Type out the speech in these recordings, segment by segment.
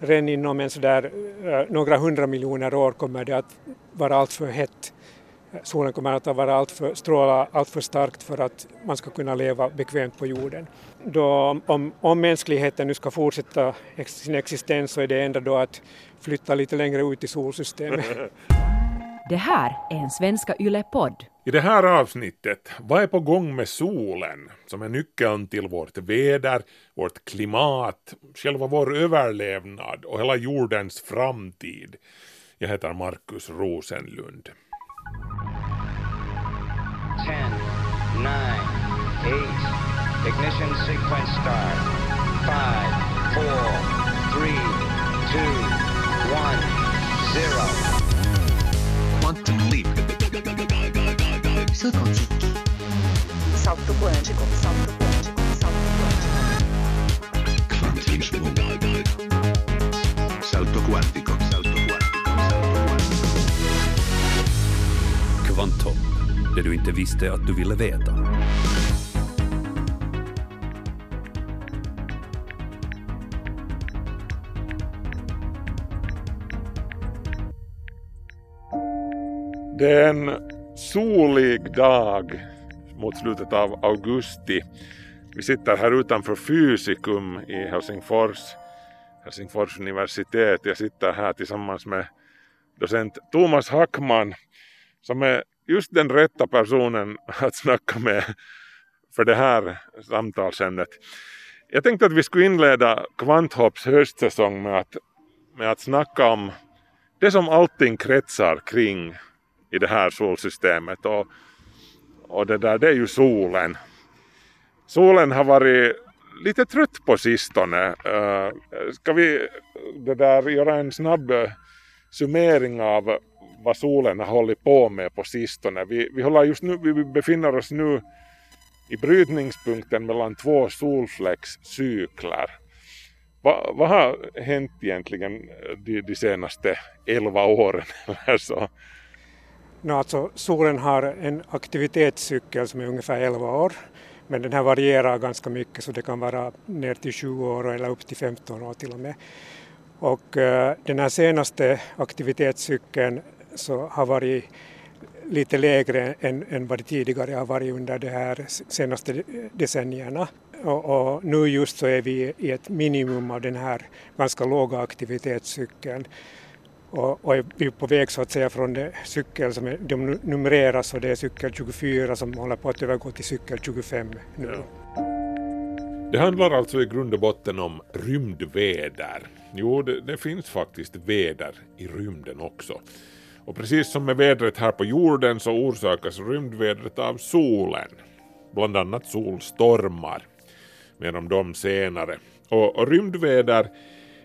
redan inom en sådär, eh, några hundra miljoner år kommer det att vara alltför hett. Solen kommer att vara alltför, stråla alltför starkt för att man ska kunna leva bekvämt på jorden. Då, om, om mänskligheten nu ska fortsätta sin existens så är det enda då att flytta lite längre ut i solsystemet. Det här är en Svenska Yle-podd. I det här avsnittet, vad är på gång med solen som är nyckeln till vårt väder, vårt klimat, själva vår överlevnad och hela jordens framtid? Jag heter Markus Rosenlund. 10, 9, 8, ignition sequence start, 5, 4, 3, 2, 1, 0. Quantum leap. Salto quântico. Salto quântico. Salto quântico. Salto quântico. Salto quantico. Salto quantico. Kvantum. Det du inte visste att du ville veta. Det är en solig dag mot slutet av augusti. Vi sitter här utanför Fysikum i Helsingfors, Helsingfors universitet. Jag sitter här tillsammans med docent Thomas Hackman som är just den rätta personen att snacka med för det här samtalsämnet. Jag tänkte att vi skulle inleda Kvanthopps höstsäsong med att, med att snacka om det som allting kretsar kring i det här solsystemet och, och det där det är ju solen. Solen har varit lite trött på sistone. Uh, ska vi det där göra en snabb summering av vad solen har hållit på med på sistone. Vi, vi, håller just nu, vi befinner oss nu i brytningspunkten mellan två solfläckscykler. Va, vad har hänt egentligen de, de senaste elva åren eller så? No, alltså, solen har en aktivitetscykel som är ungefär 11 år men den här varierar ganska mycket så det kan vara ner till 20 år eller upp till 15 år till och med. Och eh, den här senaste aktivitetscykeln så har varit lite lägre än, än vad det tidigare har varit under de här senaste decennierna. Och, och, nu just så är vi i ett minimum av den här ganska låga aktivitetscykeln. Och, och vi är på väg så att säga från det cykel som är, de numreras och det är cykel 24 som håller på att övergå till cykel 25 nu. Ja. Det handlar alltså i grund och botten om rymdväder. Jo, det, det, finns faktiskt väder i rymden också. Och precis som med vädret här på jorden så orsakas rymdvädret av solen. Bland annat solstormar. Mer om dem senare. Och, och rymdväder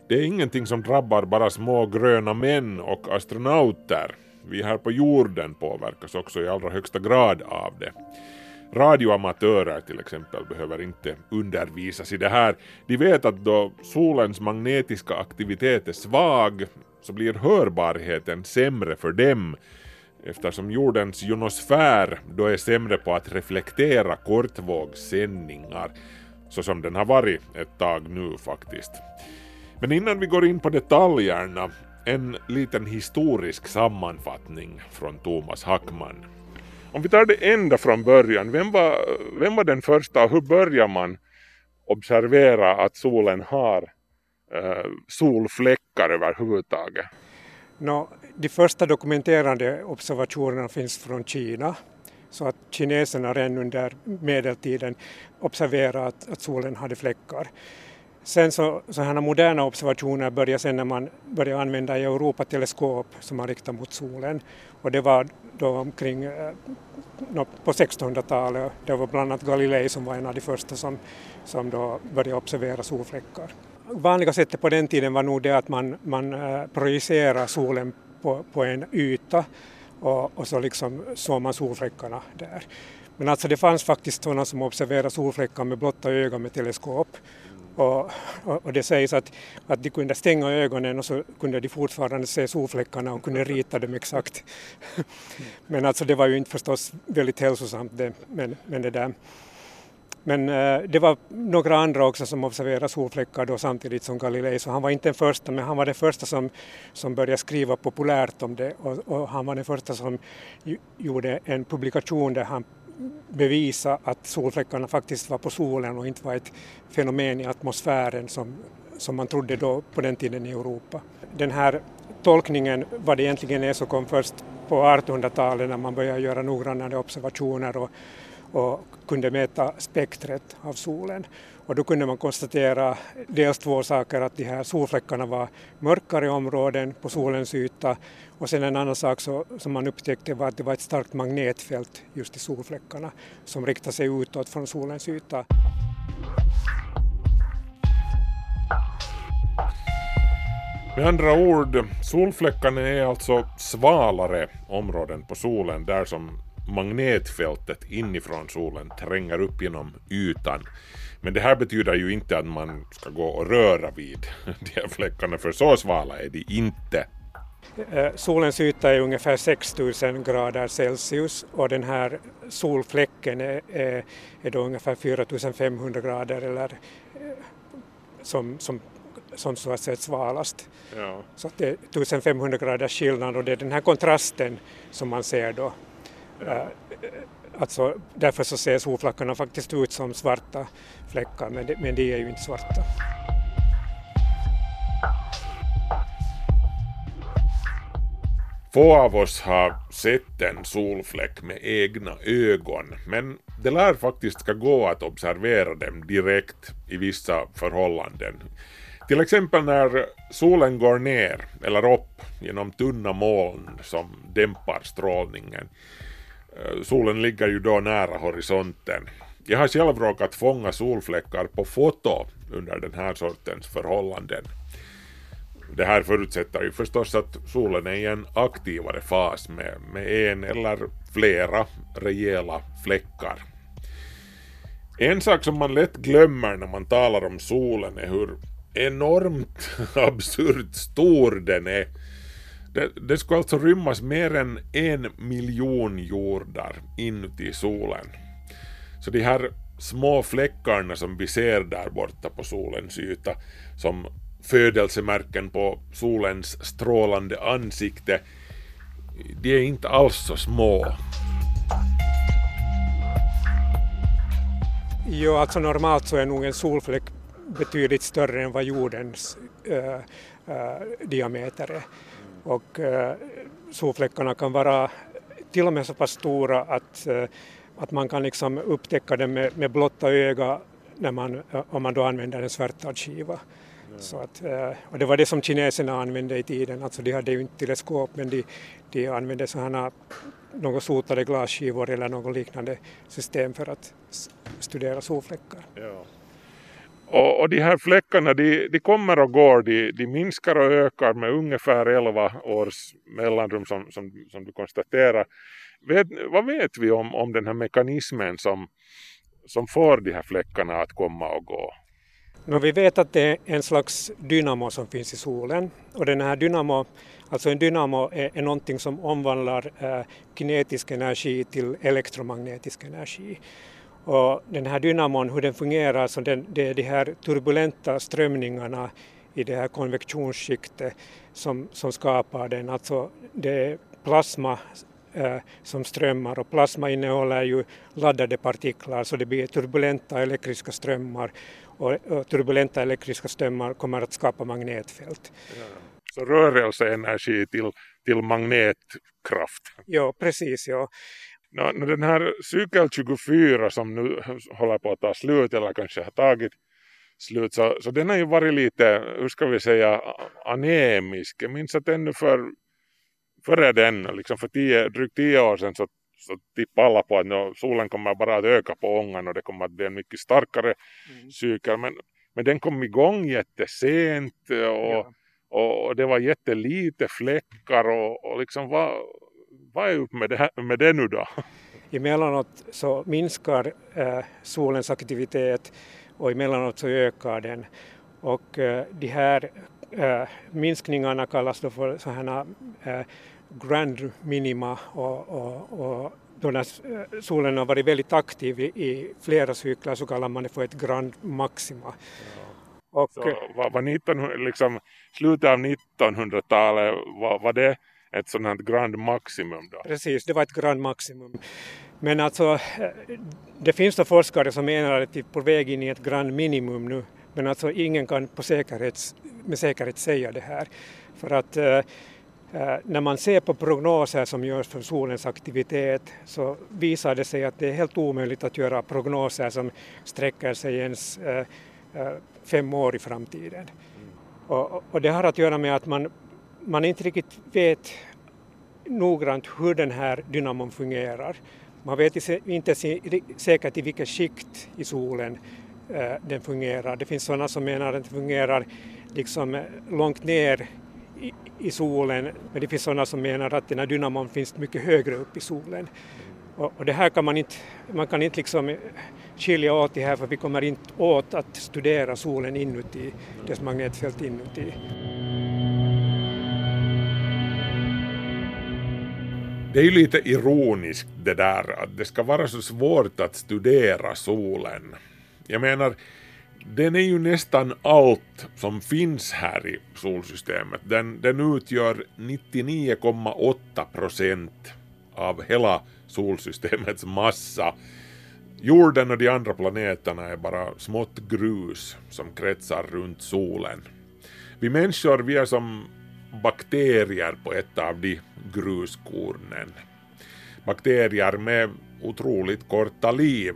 det är ingenting som drabbar bara små gröna män och astronauter. Vi här på jorden påverkas också i allra högsta grad av det. Radioamatörer till exempel behöver inte undervisas i det här. De vet att då solens magnetiska aktivitet är svag så blir hörbarheten sämre för dem eftersom jordens jonosfär då är sämre på att reflektera kortvågssändningar så som den har varit ett tag nu faktiskt. Men innan vi går in på detaljerna, en liten historisk sammanfattning från Thomas Hackman. Om vi tar det ända från början, vem var, vem var den första och hur börjar man observera att solen har eh, solfläckar överhuvudtaget? No, de första dokumenterade observationerna finns från Kina så att kineserna redan under medeltiden observerade att, att solen hade fläckar. Sen så, sådana moderna observationer började sen när man började använda Europateleskop som man riktar mot solen. Och det var då omkring eh, på 1600-talet. Det var bland annat Galilei som var en av de första som, som då började observera solfläckar. Vanliga sättet på den tiden var nog det att man, man eh, projicerade solen på, på en yta och, och så liksom såg man solfläckarna där. Men alltså det fanns faktiskt sådana som observerade solfläckar med blotta ögon med teleskop och, och, det sägs att, att de kunde stänga ögonen och så kunde de fortfarande se solfläckarna och kunde rita dem exakt. Men alltså det var ju inte förstås väldigt hälsosamt det, men, men det där. Men eh, det var några andra också som observerade solfläckar då samtidigt som Galilei, så han var inte den första, men han var den första som, som började skriva populärt om det och, och han var den första som gjorde en publikation där han bevisa att solfläckarna faktiskt var på solen och inte var ett fenomen i atmosfären som, som man trodde då på den tiden i Europa. Den här tolkningen vad det egentligen är så kom först på 1800-talet när man började göra noggrannare observationer och, och kunde mäta spektret av solen. Och då kunde man konstatera dels två saker, att de här solfläckarna var mörkare områden på solens yta och sen en annan sak så, som man upptäckte var att det var ett starkt magnetfält just i solfläckarna som riktade sig utåt från solens yta. Med andra ord, solfläckarna är alltså svalare områden på solen där som magnetfältet inifrån solen tränger upp genom ytan. Men det här betyder ju inte att man ska gå och röra vid de här fläckarna för så svala är de inte. Eh, solens yta är ungefär 6000 grader Celsius och den här solfläcken är, är, då ungefär 4500 grader eller eh, som, som som så att säga svalast. Ja. Så det är 1500 graders skillnad och det är den här kontrasten som man ser då. Eh, alltså, därför så ser solflackorna faktiskt ut som svarta fläckar men, det, men de är ju inte svarta. Få av oss har sett en solfläck med egna ögon, men det lär faktiskt ska gå att observera dem direkt i vissa förhållanden. Till exempel när solen går ner eller upp genom tunna moln som dämpar strålningen. Eh, solen ligger ju då nära horisonten. Jag har själv råkat fånga solfläckar på foto under den här sortens förhållanden. Det här förutsätter ju förstås att solen är i en aktivare fas med, med en eller flera rejäla fläckar. En sak som man lätt glömmer när man talar om solen är hur enormt absurt stor den är. Det, det skulle alltså rymmas mer än en miljon jordar inuti solen. Så de här små fläckarna som vi ser där borta på solens yta som födelsemärken på solens strålande ansikte, de är inte alls så små. Jo, alltså normalt så är nog en solfläck betydligt större än vad jordens äh, äh, diameter är. Och äh, solfläckarna kan vara till och med så pass stora att, att man kan liksom upptäcka dem med, med blotta öga när man, om man då använder en svärtadskiva. Så att, och det var det som kineserna använde i tiden, alltså de hade ju inte teleskop men de, de använde sådana några sotade glasskivor eller något liknande system för att studera solfläckar. Ja. Och, och de här fläckarna de, de kommer och går, de, de minskar och ökar med ungefär 11 års mellanrum som, som, som du konstaterar. Vet, vad vet vi om, om den här mekanismen som, som får de här fläckarna att komma och gå? No, vi vet att det är en slags dynamo som finns i solen och den här dynamo, alltså en dynamo är, är någonting som omvandlar äh, kinetisk energi till elektromagnetisk energi. Och den här dynamon, hur den fungerar, så den, det är de här turbulenta strömningarna i det här konvektionsskiktet som, som skapar den. Alltså det är plasma eh, som strömmar och plasma innehåller ju laddade partiklar så det blir turbulenta elektriska strömmar och, och turbulenta elektriska strömmar kommer att skapa magnetfält. Ja. Så rörelseenergi till, till magnetkraft? Ja, precis. Ja. No, den här cykel 24 som nu håller på att ta slut eller kanske har tagit slut så, så den har ju varit lite, hur ska vi säga, anemisk. Jag minns att ännu för, före den, liksom för tio, drygt tio år sedan så, så tippade alla på att no, solen kommer bara att öka på ångan och det kommer att bli en mycket starkare mm. cykel. Men, men den kom igång jättesent och, ja. och, och det var jättelite fläckar och, och liksom var vad är upp med det, här, med det nu då? Emellanåt så minskar äh, solens aktivitet och emellanåt så ökar den. Och äh, de här äh, minskningarna kallas då för sådana äh, grand minima och, och, och då när eh, solen har varit väldigt aktiv i flera cykler så kallar man det för ett grand maxima. Och, så var, var 19, liksom, slutet av 1900-talet, var, var det ett sådant här grand maximum då? Precis, det var ett grand maximum. Men alltså, det finns då forskare som menar att vi är på väg in i ett grand minimum nu, men alltså ingen kan på säkerhet, med säkerhet säga det här. För att äh, när man ser på prognoser som görs för solens aktivitet så visar det sig att det är helt omöjligt att göra prognoser som sträcker sig ens äh, fem år i framtiden. Mm. Och, och, det har att göra med att man, man inte riktigt vet noggrant hur den här dynamon fungerar. Man vet inte säkert i vilket skikt i solen eh, den fungerar. Det finns sådana som menar att den fungerar liksom eh, långt ner i, solen, men det finns sådana som menar att den här dynamon finns mycket högre upp i solen. Och, och det här kan man inte, man kan inte liksom eh, skilja åt det här för vi kommer inte åt att studera solen inuti, dess magnetfält inuti. Det är ju lite ironiskt det där att det ska vara så svårt att studera solen. Jag menar, den är ju nästan allt som finns här i solsystemet. Den, den utgör 99,8 procent av hela solsystemets massa. Jorden och de andra planeterna är bara smått grus som kretsar runt solen. Vi människor vi är som bakterier på ett av de gruskornen. Bakterier med otroligt korta liv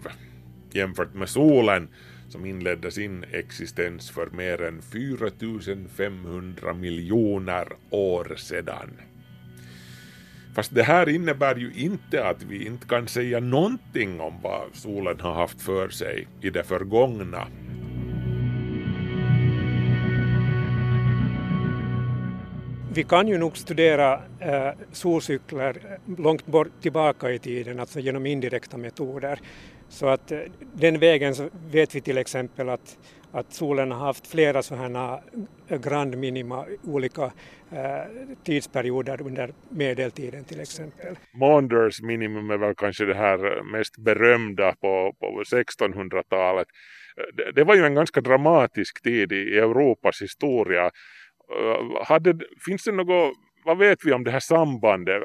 jämfört med solen som inledde sin existens för mer än 4500 miljoner år sedan. Fast det här innebär ju inte att vi inte kan säga någonting om vad solen har haft för sig i det förgångna. Vi kan ju nog studera eh, solcykler långt bort tillbaka i tiden, alltså genom indirekta metoder. Så att eh, den vägen så vet vi till exempel att, att solen har haft flera sådana eh, grand minima olika eh, tidsperioder under medeltiden till exempel. Maunders minimum är väl kanske det här eh, mest berömda på, på 1600-talet. Eh, det, det var ju en ganska dramatisk tid i Europas historia Eh, hade, finns det något, vad vet vi om det här sambandet?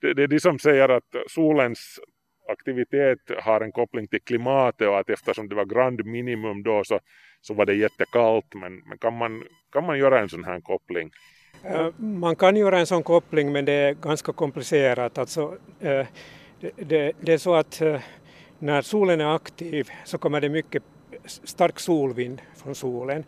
Det, det är de som säger att solens aktivitet har en koppling till klimatet och att eftersom det var grand minimum då så, så var det jättekallt. Men, men kan, man, kan man göra en sån här koppling? Eh, man kan göra en sån koppling men det är ganska komplicerat. Alltså, eh, det, det, det är så att när solen är aktiv så kommer det mycket stark solvind från solen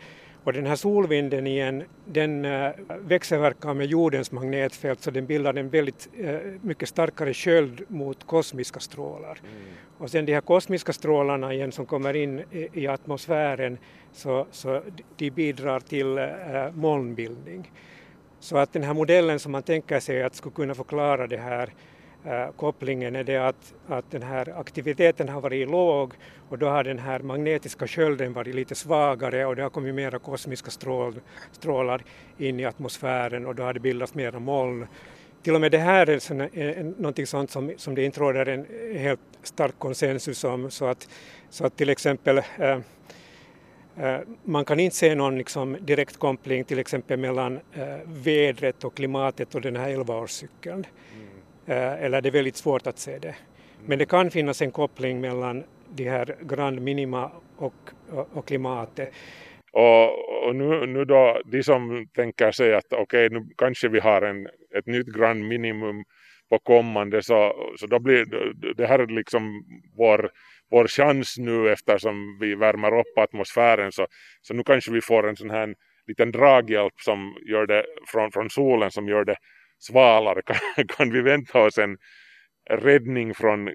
och den här solvinden igen, den äh, växelverkar med jordens magnetfält så den bildar en väldigt äh, mycket starkare sköld mot kosmiska strålar. Mm. Och sen de här kosmiska strålarna igen som kommer in i, atmosfären så, så de bidrar till äh, molnbildning. Så att den här modellen som man tänker sig att skulle kunna förklara det här Eh, kopplingen är det att, att den här aktiviteten har varit låg och då har den här magnetiska skölden varit lite svagare och det har kommit mera kosmiska strål, strålar in i atmosfären och då har det bildats mera moln. Till och med det här är någonting sånt som, som det inte råder en helt stark konsensus om så att, så att till exempel äh, man kan inte se någon liksom direkt koppling till exempel mellan äh, vädret och klimatet och den här 11-årscykeln. Mm. Eh, eller det är väldigt svårt att se det. Men det kan finnas en koppling mellan de här grand minima och, och, klimatet. Och, och, nu, nu då, de som tänker sig att okej, okay, nu kanske vi har en, ett nytt grand minimum på kommande så, så då blir det här liksom vår, vår chans nu eftersom vi värmer upp atmosfären så, så nu kanske vi får en sån här liten draghjälp som gör det från, från solen som gör det svalare kan, kan vi vänta oss en räddning från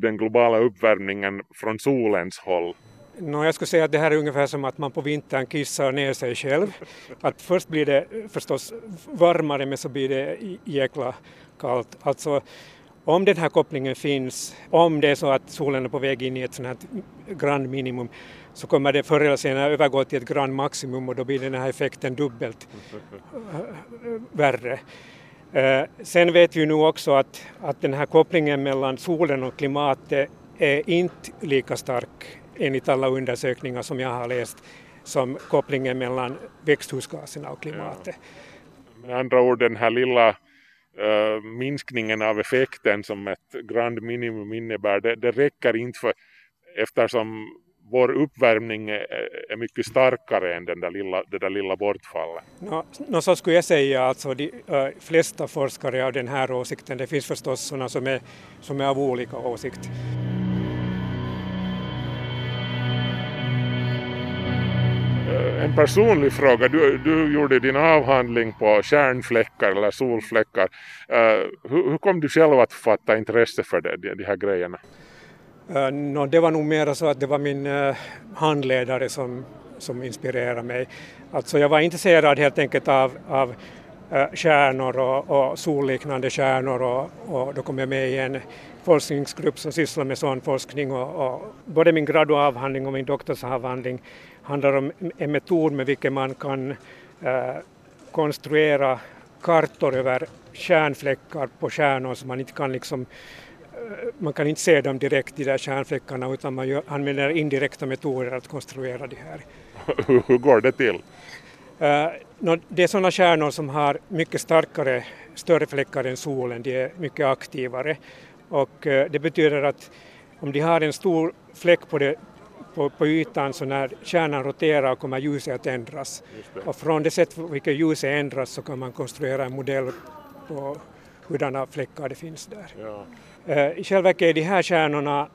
den globala uppvärmningen från solens håll? No, jag skulle säga att det här är ungefär som att man på vintern kissar ner sig själv. Att först blir det förstås varmare men så blir det jäkla kallt. Alltså, om den här kopplingen finns, om det är så att solen är på väg in i ett sånt här grand minimum, så kommer det förr eller senare övergå till ett grand maximum och då blir den här effekten dubbelt värre. Eh, sen vet vi nu också att, att den här kopplingen mellan solen och klimatet är inte lika stark enligt alla undersökningar som jag har läst som kopplingen mellan växthusgaserna och klimatet. Ja. Med andra ord den här lilla äh, minskningen av effekten som ett grand minimum innebär, det, det räcker inte för eftersom vår uppvärmning är, mycket starkare än den där lilla, det där lilla bortfallet. No, no, så skulle jag säga, alltså de uh, flesta forskare av den här åsikten, det finns förstås sådana som är, som är av olika åsikt. En personlig fråga, du, du gjorde din avhandling på kärnfläckar eller solfläckar. Uh, hur, hur, kom du själv att fatta intresse för det, de, de här grejerna? Eh, no, det var nog mer så att det var min eh, handledare som, som inspirerade mig. Alltså jag var intresserad helt enkelt av, av eh, stjärnor och, och solliknande stjärnor och, och då kom jag med i en forskningsgrupp som sysslar med sån forskning och, och både min graduavhandling och min doktorsavhandling handlar om en metod med vilken man kan eh, konstruera kartor över kärnfläckar på stjärnor som man inte kan liksom man kan inte se dem direkt, de där kärnfläckarna, utan man gör, använder indirekta metoder att konstruera de här. Hur går det till? No, det är sådana stjärnor som har mycket starkare, större fläckar än solen, de är mycket aktivare. Och uh, det betyder att om de har en stor fläck på, det, på, på ytan så när kärnan roterar kommer ljuset att ändras. Och från det sätt på vilket ljuset ändras så kan man konstruera en modell på hurdana fläckar det finns där. Ja. I själva verket är de här stjärnorna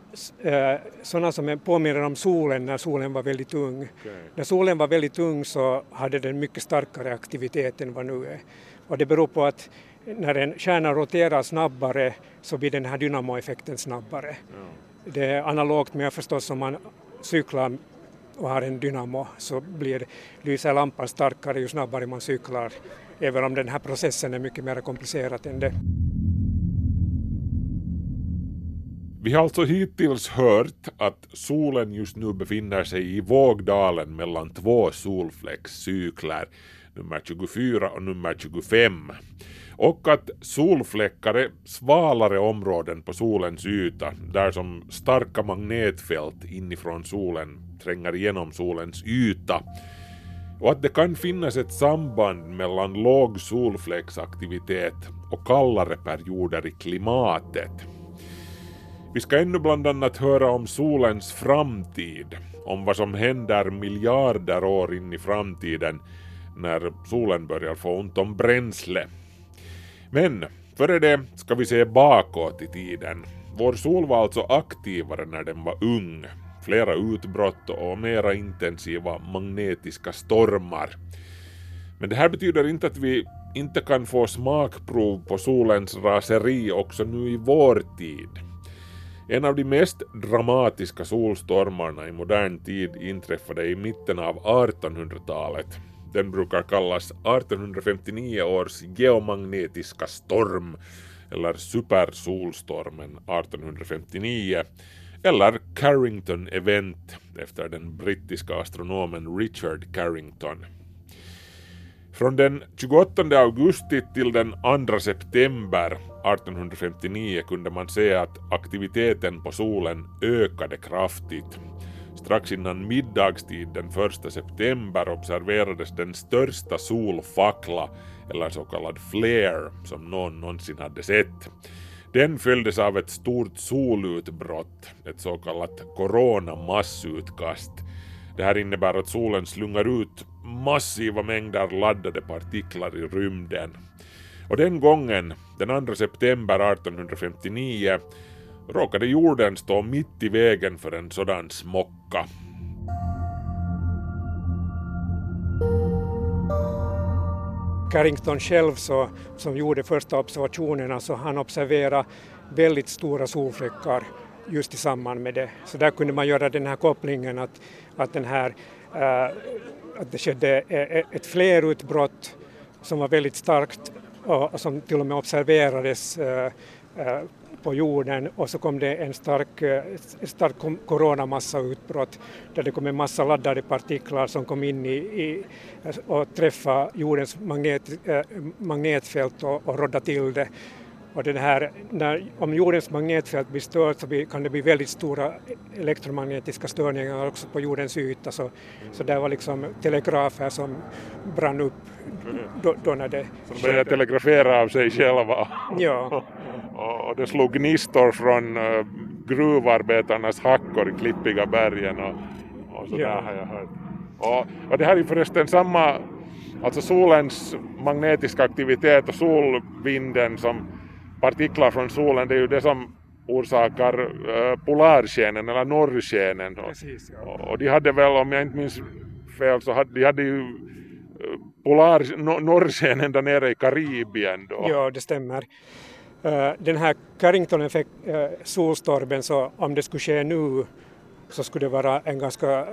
sådana som påminner om solen när solen var väldigt ung. Okay. När solen var väldigt ung så hade den mycket starkare aktivitet än vad nu är. Och det beror på att när en kärna roterar snabbare så blir den här dynamoeffekten snabbare. Ja. Det är analogt med förstås om man cyklar och har en dynamo så blir lyser lampan starkare ju snabbare man cyklar, även om den här processen är mycket mer komplicerad än det. Vi har alltså hittills hört att solen just nu befinner sig i vågdalen mellan två solfläckscykler, nummer 24 och nummer 25. Och att solfläckar är svalare områden på solens yta, där som starka magnetfält inifrån solen tränger igenom solens yta. Och att det kan finnas ett samband mellan låg solfläcksaktivitet och kallare perioder i klimatet. Vi ska ännu bland annat höra om solens framtid, om vad som händer miljarder år in i framtiden när solen börjar få ont om bränsle. Men före det ska vi se bakåt i tiden. Vår sol var alltså aktivare när den var ung. Flera utbrott och mera intensiva magnetiska stormar. Men det här betyder inte att vi inte kan få smakprov på solens raseri också nu i vår tid. En av de mest dramatiska solstormarna i modern tid inträffade i mitten av 1800-talet. Den brukar kallas 1859 års geomagnetiska storm eller supersolstormen 1859 eller Carrington Event efter den brittiska astronomen Richard Carrington. Från den 28 augusti till den 2 september 1859 kunde man se att aktiviteten på solen ökade kraftigt. Strax innan middagstid den 1 september observerades den största solfackla, eller så kallad flare, som någon någonsin hade sett. Den följdes av ett stort solutbrott, ett så kallat coronamassutkast. Det här innebär att solen slungar ut massiva mängder laddade partiklar i rymden. Och den gången, den 2 september 1859, råkade jorden stå mitt i vägen för en sådan smocka. Carrington själv så, som gjorde första observationerna så han observerade väldigt stora solfläckar just i samband med det. Så där kunde man göra den här kopplingen att, att, den här, äh, att det skedde eh, eh, ett flerutbrott som var väldigt starkt och, som till och med observerades äh, på jorden och så kom det en stark, eh, stark coronamassautbrott där det kom en massa laddade partiklar som kom in i, i och träffade jordens magnet, äh, eh, magnetfält och, och rådda till det. Och den här, när, om jordens magnetfält blir stört så blir, kan det bli väldigt stora elektromagnetiska störningar också på jordens yta. Så, så det var liksom telegrafer som brann upp då, då när det Som började telegrafera av sig själva. Ja. och det slog gnistor från uh, gruvarbetarnas hackor i klippiga bergen och, och sådär Ja. har jag hört. Och, och det här är förresten samma, alltså solens magnetiska aktivitet och solvinden som partiklar från solen, det är ju det som orsakar uh, polarskenen eller norrskenen. Och, Precis, ja. och, och de hade väl, om jag inte minns fel, så hade de hade ju eh, polar, no, norrskenen där nere i Karibien då. Ja, det stämmer. Eh, Den här Carrington-solstormen, så om det skulle ske nu så skulle det vara en ganska eh,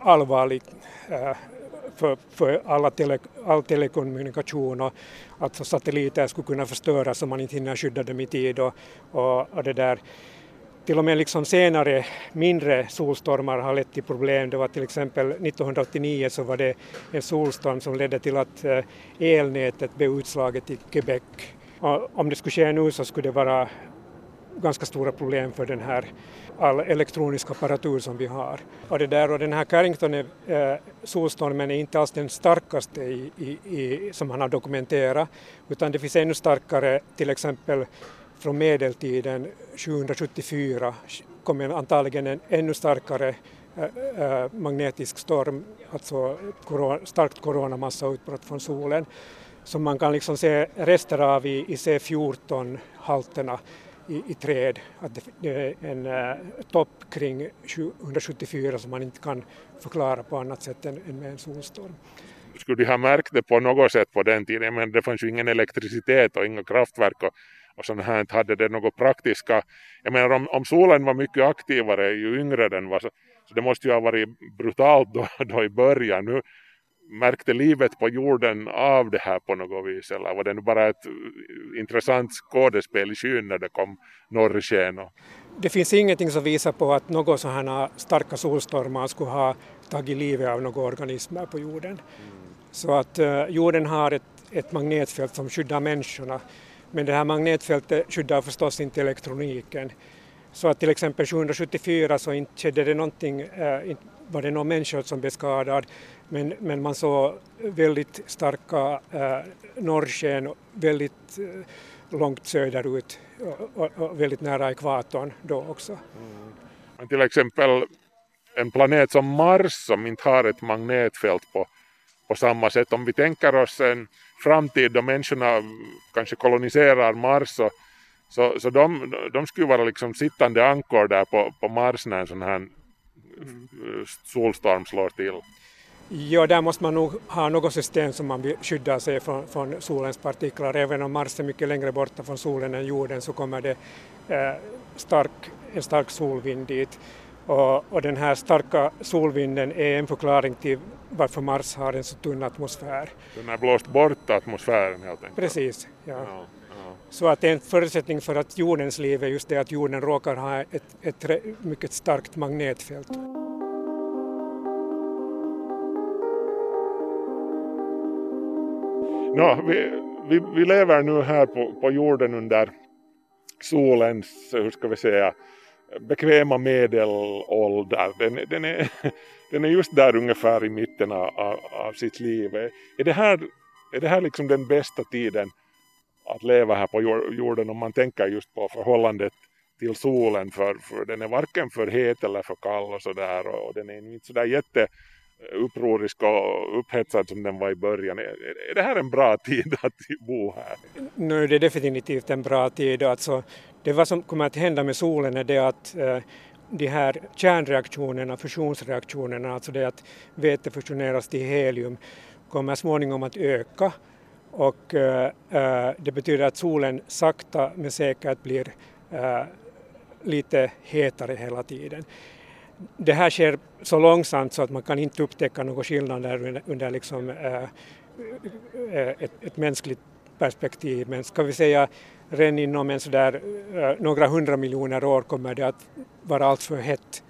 allvarlig eh, för, för alla tele, all telekommunikation och alltså satelliter skulle kunna förstöras om man inte hinner skydda dem i tid och, och, och det där. Till och med liksom senare mindre solstormar har lett till problem. Det var till exempel 1989 så var det en solstorm som ledde till att eh, elnätet blev utslaget i Quebec. Och om det skulle ske nu så skulle det vara ganska stora problem för den här all elektronisk apparatur som vi har. Och, det där, och den här Carrington eh, solstormen är inte alls den starkaste i, i, i, som han har dokumenterat utan det finns ännu starkare till exempel från medeltiden 774 kom en, antagligen en ännu starkare äh, magnetisk storm, alltså starkt coronamassautbrott från solen som man kan liksom se rester av i, i C14-halterna i, i träd. Att det, det är en äh, topp kring 774 som man inte kan förklara på annat sätt än, än med en solstorm. Skulle de ha märkt det på något sätt på den tiden? Men det fanns ju ingen elektricitet och inga kraftverk och, och sånt här. Hade det något praktiska. Jag menar om, om solen var mycket aktivare ju yngre den var så, så det måste ju ha varit brutalt då, då i början. Nu märkte livet på jorden av det här på något vis eller var det nu bara ett uh, intressant skådespel i skyn när det kom norrsken? Och... Det finns ingenting som visar på att några sådana starka solstormar skulle ha tagit livet av några organismer på jorden. Mm. Så att uh, jorden har ett, ett magnetfält som skyddar människorna men det här magnetfältet skyddar förstås inte elektroniken. Så att till exempel 774 så inte skedde det någonting, äh, var det någon människa som blev skadad men, men man såg väldigt starka äh, norrsken väldigt äh, långt söderut och, och, och, väldigt nära ekvatorn då också. Mm. Till exempel en planet som Mars som inte har ett magnetfält på, på samma sätt. Om vi tänker oss en framtid då människorna kanske koloniserar Mars så, så, så de, de skulle vara liksom sittande ankor där på, på Mars när en sån här eh, solstorm slår till. Ja, där måste man nog ha något system som man vill skydda sig från, från solens partiklar. Även om Mars är mycket längre borta från solen än jorden så kommer det eh, stark, en stark solvind dit. Och, och, den här starka solvinden är en förklaring till varför Mars har en så tunn atmosfär. Den har blåst bort atmosfären helt enkelt? Precis, ja, ja. Så att en förutsättning för att jordens liv är just det att jorden råkar ha ett, ett mycket starkt magnetfält. Ja, vi, vi, vi lever nu här på, på jorden under solens, hur ska vi säga, bekväma medelålder. Den, den, är, den är just där ungefär i mitten av, av sitt liv. Är det, här, är det här liksom den bästa tiden att leva här på jorden om man tänker just på förhållandet till solen för, för den är varken för het eller för kall och sådär och den är inte sådär jätte upprorisk och upphetsad som den var i början. Är, det här en bra tid att bo här? Nu det är definitivt en bra tid. Alltså, det vad som kommer att hända med solen är det att eh, de här kärnreaktionerna, fusionsreaktionerna, alltså det att vete fusioneras till helium, kommer småningom att öka och eh, eh, det betyder att solen sakta men säkert blir lite hetare hela tiden det här sker så långsamt så att man kan inte upptäcka några skillnader under, under liksom, äh, ett, ett mänskligt perspektiv men ska vi säga redan inom en sådär, äh, några hundra miljoner år kommer det att vara alltför hett.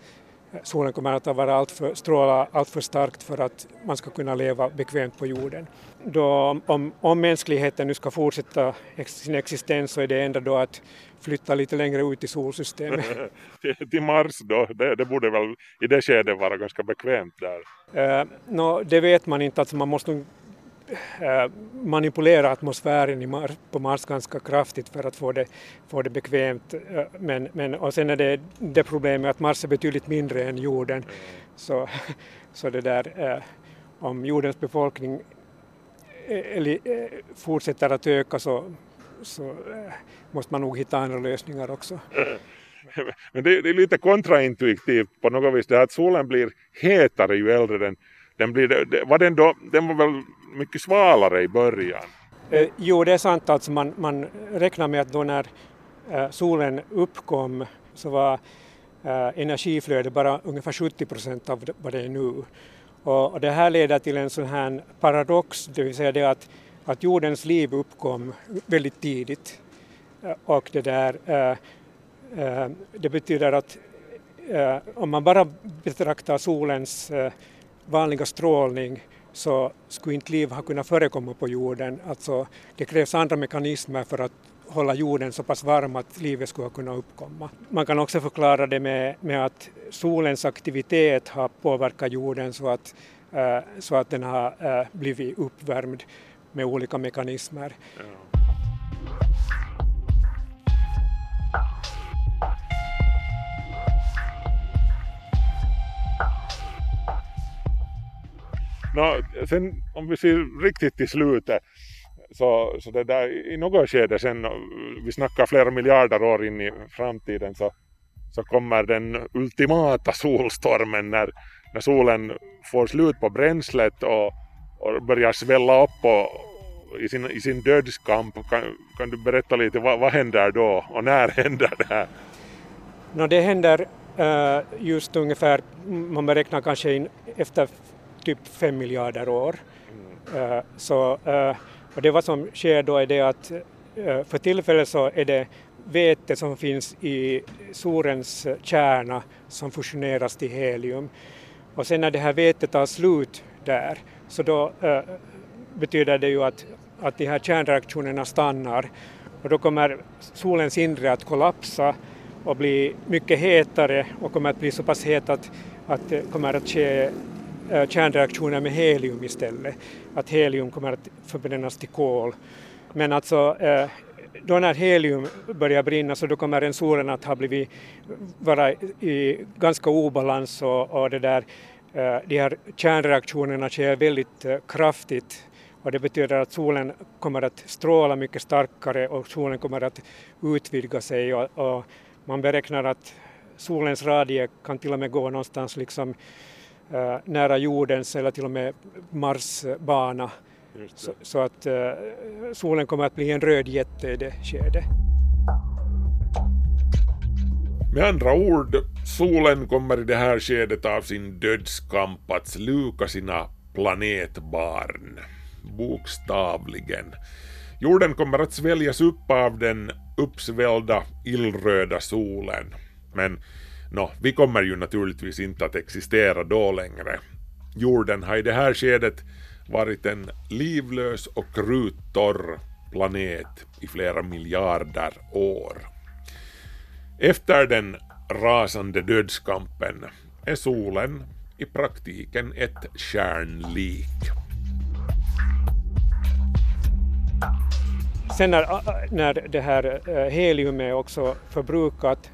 Solen kommer att vara alltför, stråla alltför starkt för att man ska kunna leva bekvämt på jorden. Då, om, om mänskligheten nu ska fortsätta sin existens så är det enda då att flytta lite längre ut i solsystemet. till Mars då, det, det, borde väl i det skedet vara ganska bekvämt där? Uh, no, det vet man inte, alltså man måste Eh, Eh, manipulera atmosfären på Mars ganska kraftigt för att få det, få det bekvämt. Eh, men, men, och sen är det det problemet att Mars är betydligt mindre än jorden. Så, så det där, eh, om jordens befolkning fortsätter att öka så, så måste man nog hitta andra lösningar också. Men det, det, är lite kontraintuitivt på något vis det här att solen blir hetare ju äldre den, den blir. Var den, då, den var väl mycket svalare i början. Eh, jo, det är sant. Alltså man, man räknar med att då när eh, solen uppkom så var eh, energiflödet bara ungefär 70 procent av vad det är nu. Och, och, det här leder till en sån här paradox, det vill säga det att, att jordens liv uppkom väldigt tidigt. Eh, och det där eh, eh, det betyder att eh, om man bara betraktar solens eh, vanliga strålning så skulle inte liv ha kunnat förekomma på jorden. Alltså, det krävs andra mekanismer för att hålla jorden så pass varm att livet skulle ha kunnat uppkomma. Man kan också förklara det med, med att solens aktivitet har påverkat jorden så att, äh, så att den har äh, blivit uppvärmd med olika mekanismer. Ja. No, sen om vi ser riktigt till slutet så, så det där, i något skede sen, vi snackar flera miljarder år in i framtiden så, så kommer den ultimata solstormen när, när solen får slut på bränslet och, och börjar svälla upp och, i, sin, i sin dödskamp. Kan, kan du berätta lite vad, vad händer då och när händer det här? No, det händer uh, just ungefär, man beräknar kanske in, efter typ fem miljarder år. Mm. Så, eh, och det vad som sker då är det att eh, för tillfället så är det vete som finns i solens kärna som fusioneras till helium. Och sen när det här vetet tar slut där så då betyder det ju att, att de här kärnreaktionerna stannar och då kommer solens inre att kollapsa och bli mycket hetare och kommer att bli så pass het att, att det kommer att ske kärnreaktioner med helium istället. Att helium kommer att förbrännas till kol. Men alltså då när helium börjar brinna så då kommer den solen att ha blivit vara i ganska obalans och, och det där, de här kärnreaktionerna sker väldigt kraftigt och det betyder att solen kommer att stråla mycket starkare och solen kommer att utvidga sig och, och man beräknar att solens radie kan till och med gå någonstans liksom nära jordens eller till och med Mars bana. Så, så, att uh, solen kommer att bli en röd jätte i det skedet. Med andra ord, solen kommer i det här skedet av sin dödskamp att sluka sina planetbarn. Bokstavligen. Jorden kommer att sväljas upp av den uppsvällda illröda solen. Men Nå, vi kommer ju naturligtvis inte att existera då längre. Jorden har i det här skedet varit en livlös och kruttorr planet i flera miljarder år. Efter den rasande dödskampen är solen i praktiken ett kärnlik. Sen när, när det här eh, heliumet också förbrukat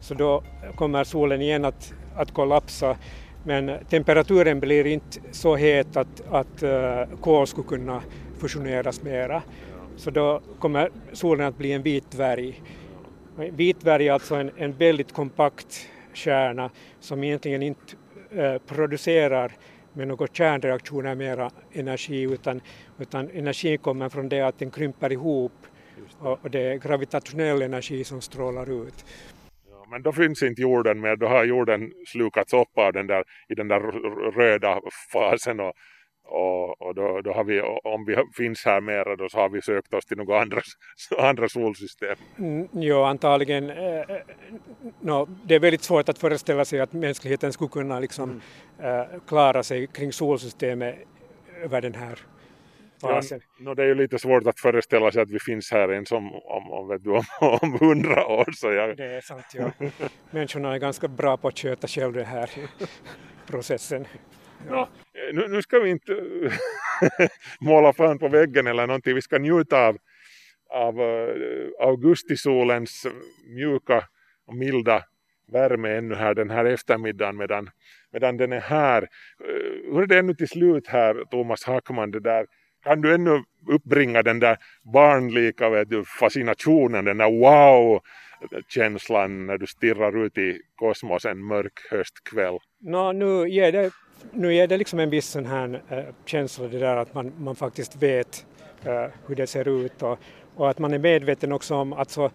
så då kommer solen igen att, att kollapsa men temperaturen blir inte så het att, att uh, kol skulle kunna fusioneras mera. Så då kommer solen att bli en vit dvärg. Vit dvärg är alltså en, en väldigt kompakt kärna som egentligen inte uh, producerar med några kärnreaktioner mera energi utan, utan energin kommer från det att den krymper ihop och, och det är gravitationell energi som strålar ut men då finns inte jorden mer, då har jorden slukats upp av den där, i den där röda fasen och, och, och då, då, har vi, om vi finns här mera då så har vi sökt oss till några andra, andra solsystem. Mm, jo, antagligen. Eh, no, det är väldigt svårt att föreställa sig att mänskligheten skulle kunna liksom, mm. eh, klara sig kring solsystemet över den här fasen. Ja, no, det är ju lite svårt att föreställa sig att vi finns här ens om, om, om, vet du, om, om hundra år. Så jag... Det är sant, ja. Människorna är ganska bra på att sköta själv den här processen. Ja. Nu, nu, ska vi inte måla fan på väggen eller någonting, vi ska njuta av, av uh, augustisolens mjuka och milda värme ännu här den här eftermiddagen medan, medan den är här. Uh, hur är det ännu till slut här Thomas Hackman, det där kan du ännu uppbringa den där barnlika vet du, fascinationen, den där wow känslan när du stirrar ut i kosmos en mörk höstkväll? No, nu ger det, nu ger det liksom en viss sån här äh, känsla det där att man, man faktiskt vet äh, hur det ser ut och, och, att man är medveten också om alltså,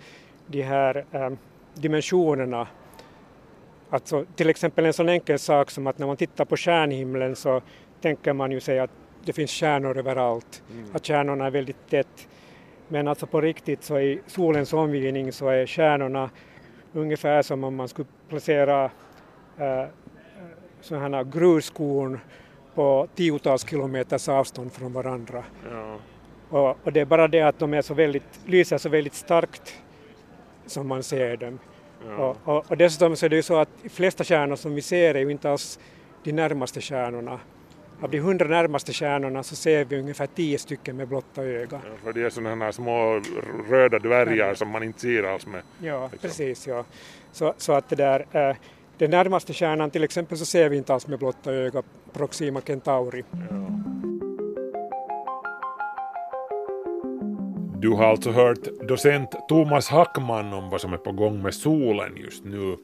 de här äh, dimensionerna Alltså, till exempel en sån enkel sak som att när man tittar på stjärnhimlen så tänker man ju sig att det finns stjärnor överallt, mm. att stjärnorna är väldigt tätt. Men alltså på riktigt så i solens omgivning så är stjärnorna ungefär som om man skulle placera äh, sådana här gruskorn på tiotals kilometers avstånd från varandra. Ja. Och, och, det är bara det att de är så väldigt, lyser så väldigt starkt som man ser dem. Ja. Och, och, och dessutom så är det ju så att de flesta stjärnor som vi ser är ju inte alls de närmaste stjärnorna av de hundra närmaste stjärnorna så ser vi ungefär tio stycken med blotta öga. Ja, för det är sådana här små röda dvärgar som man inte ser alls med. Ja, liksom. precis. Ja. Så, så att det där, äh, den närmaste stjärnan till exempel så ser vi inte alls med blotta öga, Proxima Centauri. Ja. Du har alltså hört docent Thomas Hackman om vad som är på gång med solen just nu.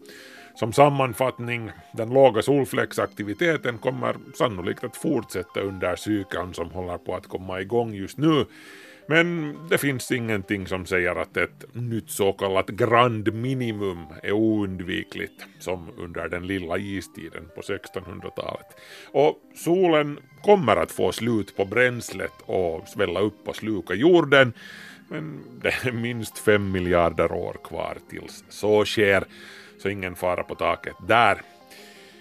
Som sammanfattning, den låga solfläcksaktiviteten kommer sannolikt att fortsätta under cykeln som håller på att komma igång just nu. Men det finns ingenting som säger att ett nytt så kallat grand minimum är oundvikligt som under den lilla istiden på 1600-talet. Och solen kommer att få slut på bränslet och svälla upp och sluka jorden men det är minst fem miljarder år kvar tills så sker så ingen fara på taket där.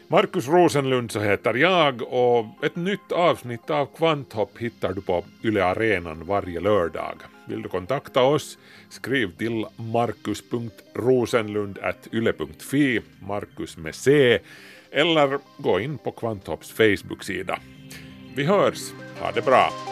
Markus Rosenlund så heter jag och ett nytt avsnitt av Kvanthopp hittar du på Yle Arenan varje lördag. Vill du kontakta oss? Skriv till markus.rosenlund.yle.fi, Markus med C, eller gå in på Kvanthopps Facebook-sida. Vi hörs, ha det bra!